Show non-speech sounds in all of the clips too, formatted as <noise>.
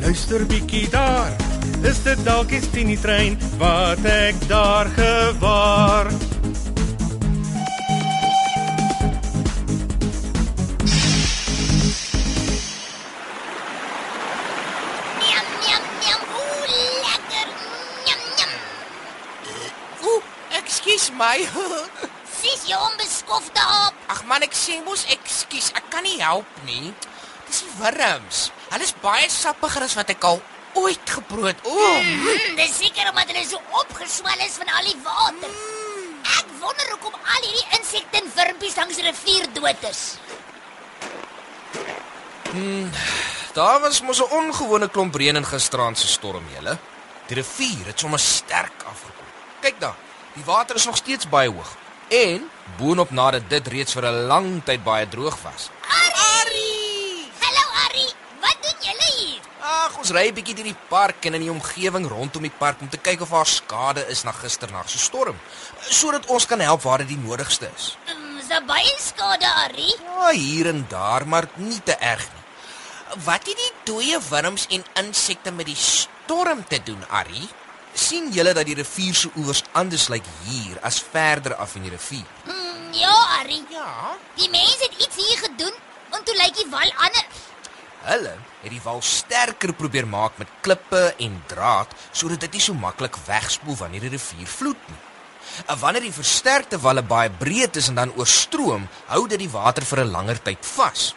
luister bietjie daar. Is dit dalk die Tini trein wat ek daar gewaar? Njam, njam, njam. Oeh, lekker. Njam, njam. Ooh, ekskuus my. <laughs> Sis jy onbeskofte aap. Ag man, ek sê mos ekskuus. Ek kan nie help nie. Dis die wurms. Hulle is baie sappiger as wat ek al ooit geproe het. Ooh. Mm, dis seker omdat hulle so opgeswel is van al die water. Ek wonder hoekom al hierdie insekte en wurmpies langs die rivier dood is. Daar was mos 'n ongewone klomp reën in gisteraand se storm, julle. Die rivier het sommer sterk afgekom. Kyk daar, die water is nog steeds baie hoog. En boonop nadat dit reeds vir 'n lang tyd baie droog was. Arrie! Hallo Arrie, wat doen julle hier? Ag, ons ry 'n bietjie deur die park en in die omgewing rondom die park om te kyk of daar skade is na gisternag se storm, sodat ons kan help waar dit die nodigste is. Mm, Is daar baie skade Arrie? Ja, hier en daar, maar nie te erg nie. Wat het die dooie wurms en insekte met die storm te doen, Arrie? sien julle dat die rivier se oewers anders lyk hier as verder af in die rivier? Mm, ja Arrie, Ja. die mense het iets hier gedoen en toe lyk die wal anders. Hulle het die wal sterker probeer maak met klippe en draad sodat dit nie so maklik wegspoel wanneer die rivier vloed nie. En wanneer die versterkte walle baie breed is en dan oorstroom, hou dit die water vir 'n langer tyd vas.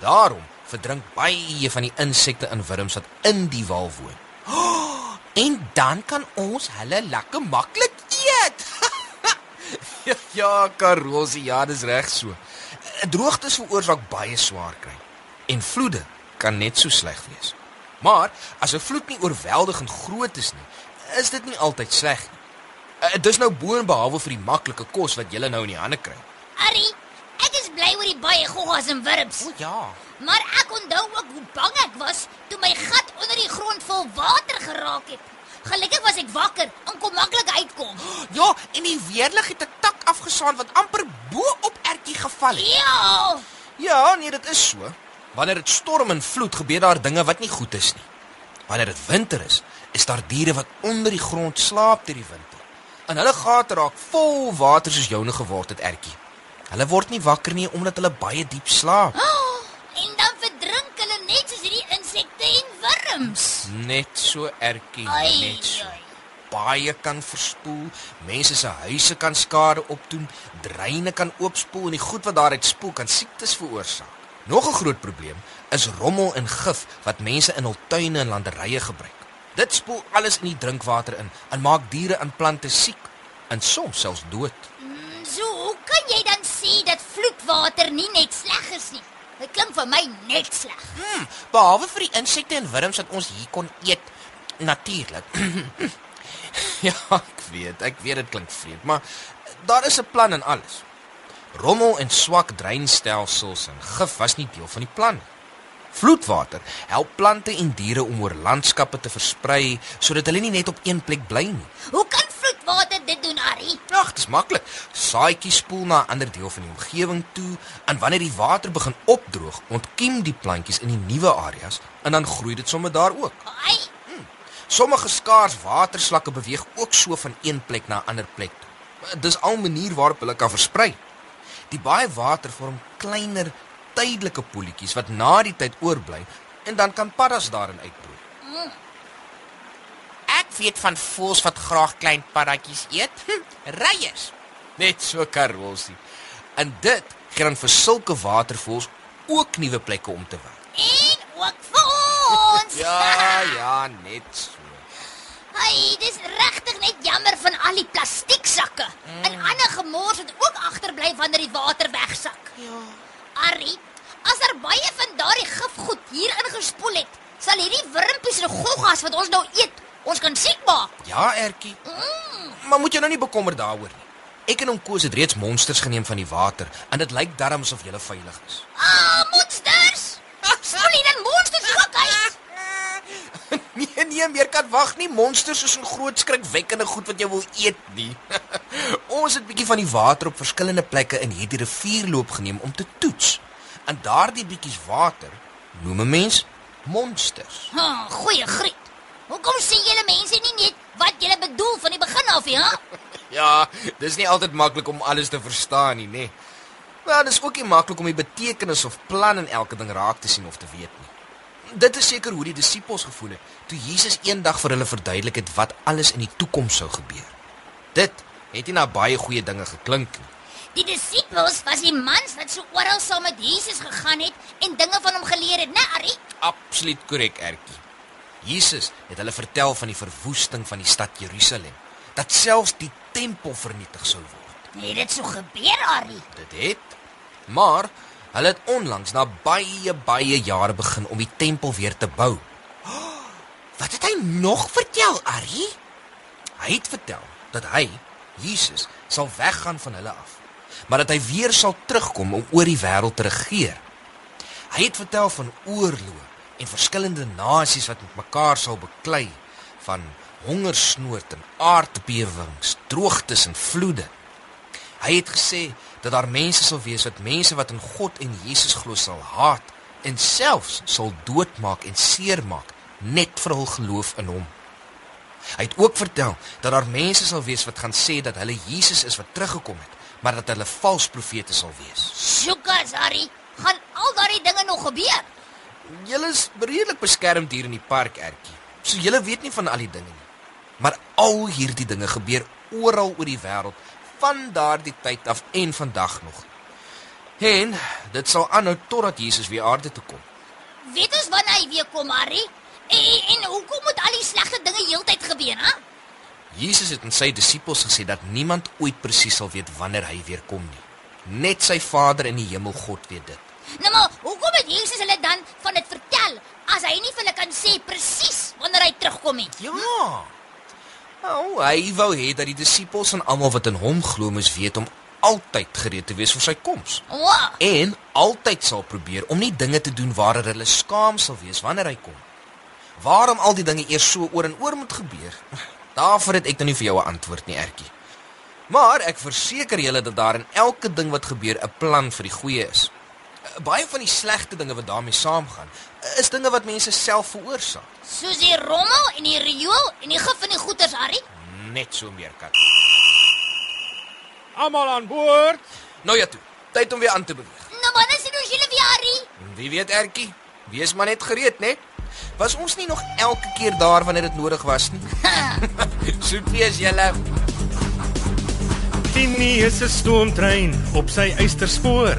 Daarom verdrink baie van die insekte en wurms wat in die wal woon. <gasps> En dan kan ons hulle lekker maklik eet. <laughs> ja, Karosie, ja, dis reg so. Droogtes veroorsaak baie swaar kry en vloede kan net so sleg wees. Maar as 'n vloed nie oorweldigend groot is nie, is dit nie altyd sleg nie. Uh, dis nou boonbehalwe vir die maklike kos wat jy nou in die hande kry. Arrie, ek is bly oor die baie goggas en wurms. O ja. Maar ek onthou ook hoe bang ek was toe my gat onder die grond vol water geraak het. Gelukkig was ek wakker en kon maklik uitkom. <gasps> Ja, en die weerlig het 'n tak afgesaan wat amper bo op Ertjie geval het. Ja. Ja, nee, dit is so. Wanneer dit storm en vloed, gebeur daar dinge wat nie goed is nie. Wanneer dit winter is, is daar diere wat onder die grond slaap deur die winter. En hulle gate raak vol water soos joune geword het, Ertjie. Hulle word nie wakker nie omdat hulle baie diep slaap. <gasps> Oh, en dan verdrink hulle net soos hierdie insekte en wurms. Net so, Ertjie, net so. ai. Baie kan verspoel, mense se huise kan skade opdoen, dreine kan oopspoel en die goed wat daaruit spoel kan siektes veroorsaak. Nog 'n groot probleem is rommel en gif wat mense in hul tuine en landerye gebruik. Dit spoel alles in die drinkwater in en maak diere en plante siek en soms selfs dood. Mm, So, hoe kan jy dan sê dat vloedwater nie net sleg is nie? Dit klink vir my net sleg. Hmm, behalwe vir die insekte en wurms wat ons hier kon eet, natuurlik. <clears throat> ja, ek weet, ek weet dit klink vreemd, maar daar is 'n plan en alles. Rommel en swak dreinstelsels en gif was nie deel van die plan nie. Vloedwater help plante en diere om oor landskappe te versprei sodat hulle nie net op een plek bly nie. Hoe kan vloedwater dit doen, Arrie? Ag, dis maklik. Saadjies spoel na 'n ander deel van die omgewing toe en wanneer die water begin opdroog, ontkiem die plantjies in die nuwe areas en dan groei dit sommer daar ook. Ai, Sommige skaars waterslakke beweeg ook so van een plek na 'n ander plek toe. Dis al 'n manier waarop hulle kan versprei. Die baie water vorm kleiner tydelike poeltjies wat na die tyd oorbly en dan kan paddas daarin uitbroei. Ek weet van voëls wat graag klein paddatjies eet. Hm, Reiers. Net so karolsie. En dit gee dan vir sulke watervoëls ook nuwe plekke om te woon. En ook vir ons. Ja, ja, net so. Hey, dis regtig net jammer van al die plastieksakke. Mm. En ander gemors wat ook agterbly wanneer die water wegsak. Ja. Arrie, as er baie van daardie gifgoed hier ingespoel het, sal hierdie wurmpies en goggas wat ons nou eet, ons kan siek maak. Ja, Ertjie. Mm. Maar moet jy nou nie bekommer daaroor nie. Ek en hom Koos het reeds monsters geneem van die water en dit lyk darm asof jy veilig is. Ah, monsters! Spoel hier dan monsters ook uit. Nee, nee, meer kan wag nie. Monsters is 'n groot skrikwekkende goed wat jy wil eet nie. <laughs> Ons het bietjie van die water op verskillende plekke in hierdie rivierloop geneem om te toets. En daardie bietjies water noem 'n mens monsters. Ha, goeie griet. Hoekom sê julle mense nie net wat julle bedoel van die begin af nie, hè? <laughs> Ja, dis nie altyd maklik om alles te verstaan nie, nê. Maar dis ook nie maklik om die betekenis of plan in elke ding raak te sien of te weet nie. Dit is seker hoe die disippels gevoel het toe Jesus eendag vir hulle verduidelik het wat alles in die toekoms sou gebeur. Dit het nie na baie goeie dinge geklink nie. Die disippels was die mans wat so oral saam met Jesus gegaan het en dinge van hom geleer het, né, Ari? Absoluut korrek, Ertjie. Jesus het hulle vertel van die verwoesting van die stad Jerusalem, dat selfs die tempel vernietig sou word. Nee, dit sou gebeur, Ari. Dit het. Maar hulle het onlangs na baie baie jare begin om die tempel weer te bou. <gasps> Wat het hy nog vertel, Ari? Hy het vertel dat hy, Jesus, sal weggaan van hulle af, maar dat hy weer sal terugkom om oor die wêreld te regeer. Hy het vertel van oorloë en verskillende nasies wat met mekaar sal beklei van hongersnood en aardbewings, droogtes en vloede. Hy het gesê dat daar mense sal wees wat mense wat in God en Jesus glo sal haat en selfs sal doodmaak en seermaak net vir hul geloof in hom. Hy het ook vertel dat daar mense sal wees wat gaan sê dat hulle Jesus is wat teruggekom het, maar dat hulle vals profete sal wees. Sjoekas, Ari, gaan al daardie dinge nog gebeur? Julle is redelik beskermd hier in die park, Ertjie. So julle weet nie van al die dinge nie. Maar al hierdie dinge gebeur oral oor die wêreld van daardie tyd af en vandag nog. En dit sal aanhou totdat Jesus weer aarde toe kom. Weet ons wanneer hy weer kom, Ari? En, en hoekom moet al die slegte dinge heeltyd gebeur, hè? Jesus het aan sy disippels gesê dat niemand ooit presies sal weet wanneer hy weer kom nie. Net sy Vader in die hemel God weet dit. Nou maar, hoekom het Jesus hulle dan van dit vertel as hy nie vir hulle kan sê presies wanneer hy terugkom nie? Ja. Nou, hy wou hê dat die disippels en almal wat in hom glo moes weet om altyd gereed te wees vir sy koms. Wow. En altyd sal probeer om nie dinge te doen waaroor hulle skaam sal wees wanneer hy kom. Waarom al die dinge eers so oor en oor moet gebeur? Daarvoor het ek nou nie vir jou 'n antwoord nie, Ertjie. Maar ek verseker julle dat daar in elke ding wat gebeur 'n plan vir die goeie is baie van die slegte dinge wat daarmee saamgaan, is dinge wat mense self veroorsaak. Soos die rommel en die riool en die gif in die goeters, Harry. Net so meer kat. Almal aan boord. Nou ja toe. Tyd om weer aan te beweeg. Nou wanneer sien ons julle weer, Harry? Wie weet, Ertjie? Wees maar net gereed, né? Was ons nie nog elke keer daar wanneer dit nodig was nie? <laughs> Soet wees julle. Tini is 'n stoomtrein op sy eysterspoor.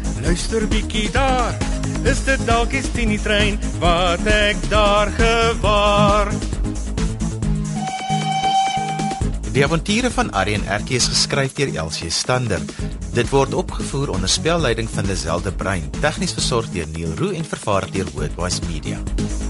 luister bietjie daar. Is dit dalk die Tini trein wat ek daar gewaar? Die avonture van Arrie en Erkie is geskryf deur Elsie Stander. Dit word opgevoer onder spelleiding van Lazelle de Bruin, tegnies versorg deur Neil Roo en vervaar deur Worldwide Media.